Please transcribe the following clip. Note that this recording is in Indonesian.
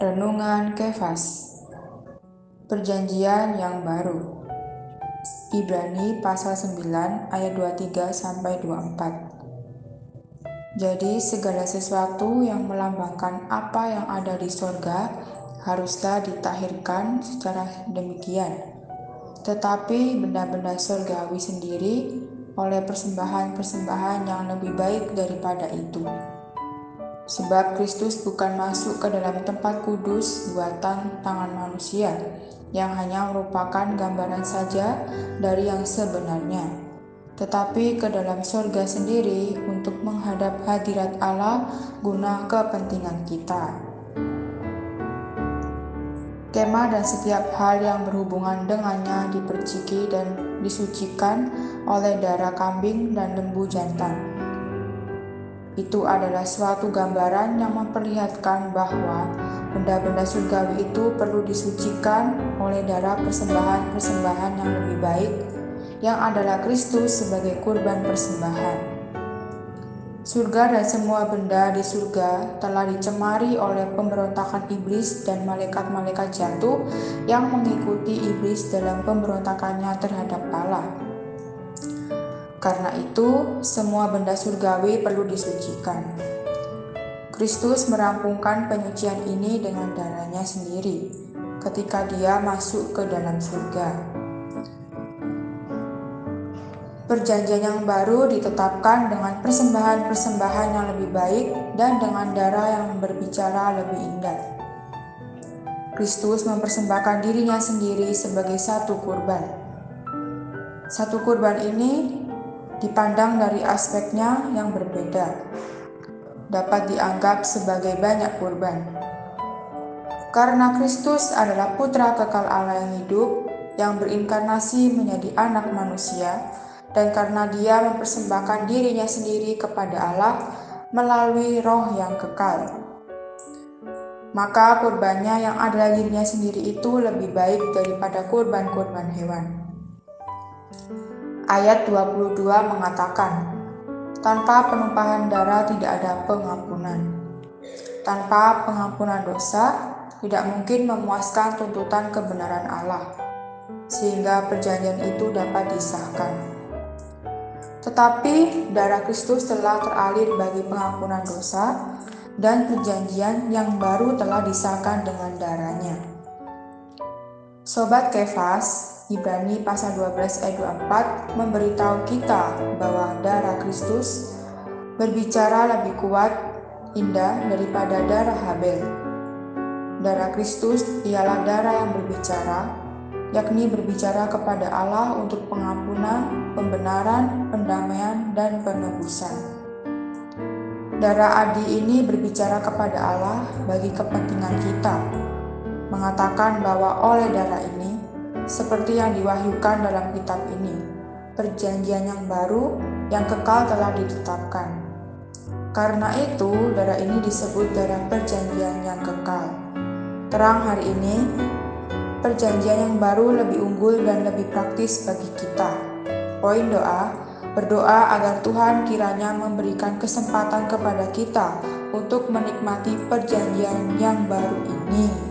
Renungan Kefas. Perjanjian yang baru. Ibrani pasal 9 ayat 23 sampai 24 Jadi segala sesuatu yang melambangkan apa yang ada di sorga haruslah ditahirkan secara demikian. Tetapi benda-benda surgawi sendiri oleh persembahan-persembahan yang lebih baik daripada itu. Sebab Kristus bukan masuk ke dalam tempat kudus buatan tangan manusia, yang hanya merupakan gambaran saja dari yang sebenarnya, tetapi ke dalam surga sendiri untuk menghadap hadirat Allah guna kepentingan kita. Kemah dan setiap hal yang berhubungan dengannya diperciki dan disucikan oleh darah kambing dan lembu jantan itu adalah suatu gambaran yang memperlihatkan bahwa benda-benda surgawi itu perlu disucikan oleh darah persembahan-persembahan yang lebih baik, yang adalah Kristus sebagai kurban persembahan. Surga dan semua benda di surga telah dicemari oleh pemberontakan iblis dan malaikat-malaikat jatuh yang mengikuti iblis dalam pemberontakannya terhadap Allah. Karena itu, semua benda surgawi perlu disucikan. Kristus merampungkan penyucian ini dengan darahnya sendiri ketika dia masuk ke dalam surga. Perjanjian yang baru ditetapkan dengan persembahan-persembahan yang lebih baik dan dengan darah yang berbicara lebih indah. Kristus mempersembahkan dirinya sendiri sebagai satu kurban. Satu kurban ini dipandang dari aspeknya yang berbeda, dapat dianggap sebagai banyak kurban. Karena Kristus adalah putra kekal Allah yang hidup, yang berinkarnasi menjadi anak manusia, dan karena dia mempersembahkan dirinya sendiri kepada Allah melalui roh yang kekal. Maka kurbannya yang adalah dirinya sendiri itu lebih baik daripada kurban-kurban hewan ayat 22 mengatakan, tanpa penumpahan darah tidak ada pengampunan. Tanpa pengampunan dosa, tidak mungkin memuaskan tuntutan kebenaran Allah, sehingga perjanjian itu dapat disahkan. Tetapi darah Kristus telah teralir bagi pengampunan dosa, dan perjanjian yang baru telah disahkan dengan darahnya. Sobat Kefas, Ibrani pasal 12 ayat 24 memberitahu kita bahwa darah Kristus berbicara lebih kuat, indah daripada darah Habel. Darah Kristus ialah darah yang berbicara, yakni berbicara kepada Allah untuk pengampunan, pembenaran, pendamaian, dan penebusan. Darah Adi ini berbicara kepada Allah bagi kepentingan kita, mengatakan bahwa oleh darah ini seperti yang diwahyukan dalam kitab ini. Perjanjian yang baru yang kekal telah ditetapkan. Karena itu, darah ini disebut darah perjanjian yang kekal. Terang hari ini, perjanjian yang baru lebih unggul dan lebih praktis bagi kita. Poin doa, berdoa agar Tuhan kiranya memberikan kesempatan kepada kita untuk menikmati perjanjian yang baru ini.